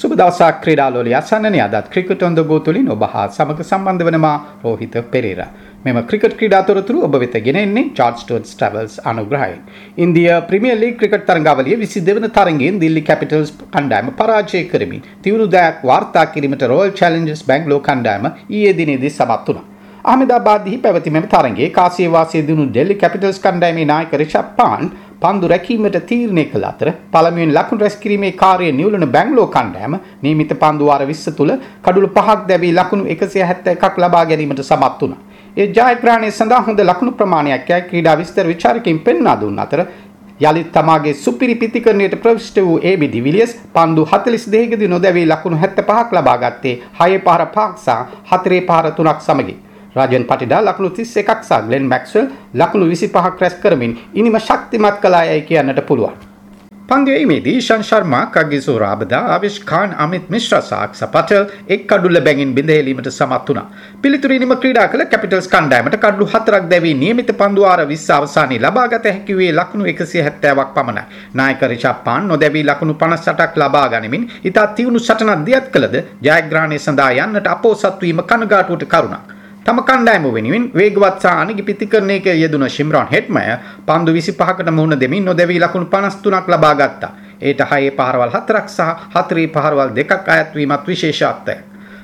සුබ දවසක් ක්‍රීඩාලෝලිය අසන්නනේ අදත් ක්‍රිකට් ඔන් ද ගෝ තුලින් ඔබ හා සමග සම්බන්ධ වන මා රෝහිත පෙරේරා. මෙම ක්‍රිකට් ක්‍රීඩා තොරතුරු ඔබ වෙත ගෙන එන්නේ චාර්ල්ස් ටර්න්ස් ට්‍රැවල්ස් අනුග්‍රහයෙන්. ඉන්දියා ප්‍රීමියර් ලීග් ක්‍රිකට් තරඟාවලියේ 22 වන තරඟයෙන් දිල්ලි කැපිටල්ස් කණ්ඩායම පරාජය කරමින් තිවුණු දෑක් වාර්තා කිරීමට රොයල් චැලෙන්ජර්ස් බැංගලෝර් කණ්ඩායම ඊයේ දිනේදී සමත් වුණා. අහමදාබාද්හි පැවති මෙම තරගයේ කාසිය වාසී දිනු ඩෙල්ලි කැපිටල්ස් කණ්ඩායමේ නායක රිෂබ් පාන් පන්දු රැකීමට තීරණය කළ අතර පළමුවෙන් ලකුණු රැස් කිරීමේ කාර්යය නිවුලන බැංගලෝ කණ්ඩායම නියමිත පන්දු වාර 20 තුල කඩුළු පහක් දැවී ලකුණු 171ක් ලබා ගැනීමට සමත් වුණා. ඒ ජයග්‍රහණය සඳහා හොඳ ලකුණු ප්‍රමාණයක් යයි ක්‍රීඩා විස්තර විචාරකයින් පෙන්වා දුන් අතර යළිත් තමාගේ සුපිරි පිතිකරණයට ප්‍රවිෂ්ට වූ AB ඩිවිලියර්ස් පන්දු 42කදී නොදැවී ලකුණු 75ක් ලබා ගත්තේ 6 පහර 5ක් සහ 4 පහර 3ක් සමගින්. රාජන් පටිඩා ලකුණු 31ක් සහ ග්ලෙන් මැක්ස්වෙල් ලකුණු 25ක් රැස් කරමින් ඉනිම ශක්තිමත් කළායයි කියන්නට පුළුවන්. පන්දුවීමේදී ෂන් ශර්මා කගිසු රාබදා ආවිෂ් ખાન අමිත් මිශ්‍රා සහ අක්ෂ පටෙල් එක් කඩුල්ල බැගින් බිඳහෙලීමට සමත් වුණා. පිළිතුරිනිම ක්‍රීඩා කළ කැපිටල්ස් කණ්ඩායමට කඩලු හතරක් දැවී නියමිත පන්දු වාර 20 අවසානයේ ලබාගත හැකි වූයේ ලකුණු 170ක් පමණයි. නායක රිෂබ් පාන් නොදැවී ලකුණු 58ක් ලබා ගනිමින් ඉතා තියුණු සටනක් දියත් කළද ජයග්‍රහණය සඳහා යන්නට අපෝසත් වීම කනගාටුවට කරුණක්. තම කණ්ඩායම වෙනුවෙන් වේගවත් සහ අනිගිපිතිකරණයක යෙදුන ශිම්රාන් හෙට්මය පන්දු 25කට මුහුණ දෙමින් නොදැවී ලකුණු 53ක් ලබා ගත්තා. ඒට 6 පහරවල් 4ක් සහ 4 පහරවල් 2ක් අයත් වීමත් විශේෂත්වයක්.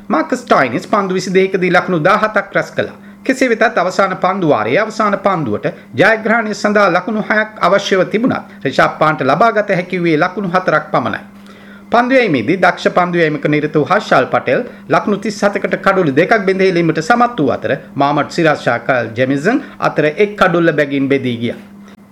මාකස් ටයිනිස් පන්දු 22කදී ලකුණු 17ක් රැස් කළා. කෙසේ වෙතත් අවසාන පන්දු වාරයේ අවසාන පන්දුවට ජයග්‍රහණය සඳහා ලකුණු 6ක් අවශ්‍යව තිබුණත් රිෂබ් පාන්ට ලබාගත හැකි වූයේ ලකුණු 4ක් පමණයි. පන්දුවීමේදී දක්ෂ පන්දුවීමක නිරත වූ හර්ෂල් පටෙල් ලකුණු 37කට කඩුළු දෙකක් බෙදීමට සමත් වූ අතර මාමඩ් සිරාජ් ෂා කල් ජෙමිසන් අතර එක් කඩුල්ල බැගින් බෙදී ගියා.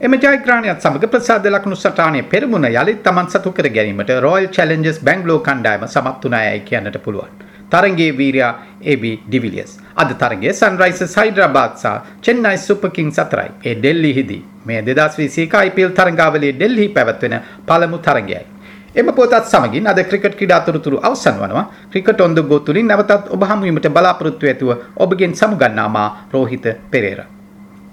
එම ජයග්‍රහණයත් සමග ප්‍රසාද ලකුණු සටහනේ පෙරමුණ යළිත් තමන් සතු කර ගැනීමට රොයල් චැලෙන්ජර්ස් බැංගලෝර් කණ්ඩායම සමත් වුණායයි කියන්නට පුළුවන්. තරගයේ වීරයා AB ඩිවිලියර්ස්. අද තරගයේ සන්රයිසර්ස් හයිඩ්‍රාබාද් සහ චෙන්නයි සුපර් කිංස් අතරයි. ඒ ඩෙල්ලිහිදී මේ 2021 IPL තරගාවලියේ ඩෙල්හි පැවැත්වෙන පළමු තරගයයි. එම පොතත් සමගින් අද ක්‍රිකට් ක්‍රීඩා තොරතුරු අවසන් වනවා. ක්‍රිකට් ඔන් ද ගෝ තුලින් නැවතත් ඔබ හමු වීමට බලාපොරොත්තු ඇතුව ඔබගෙන් සමුගන්නා මා රෝහිත පෙරේරා.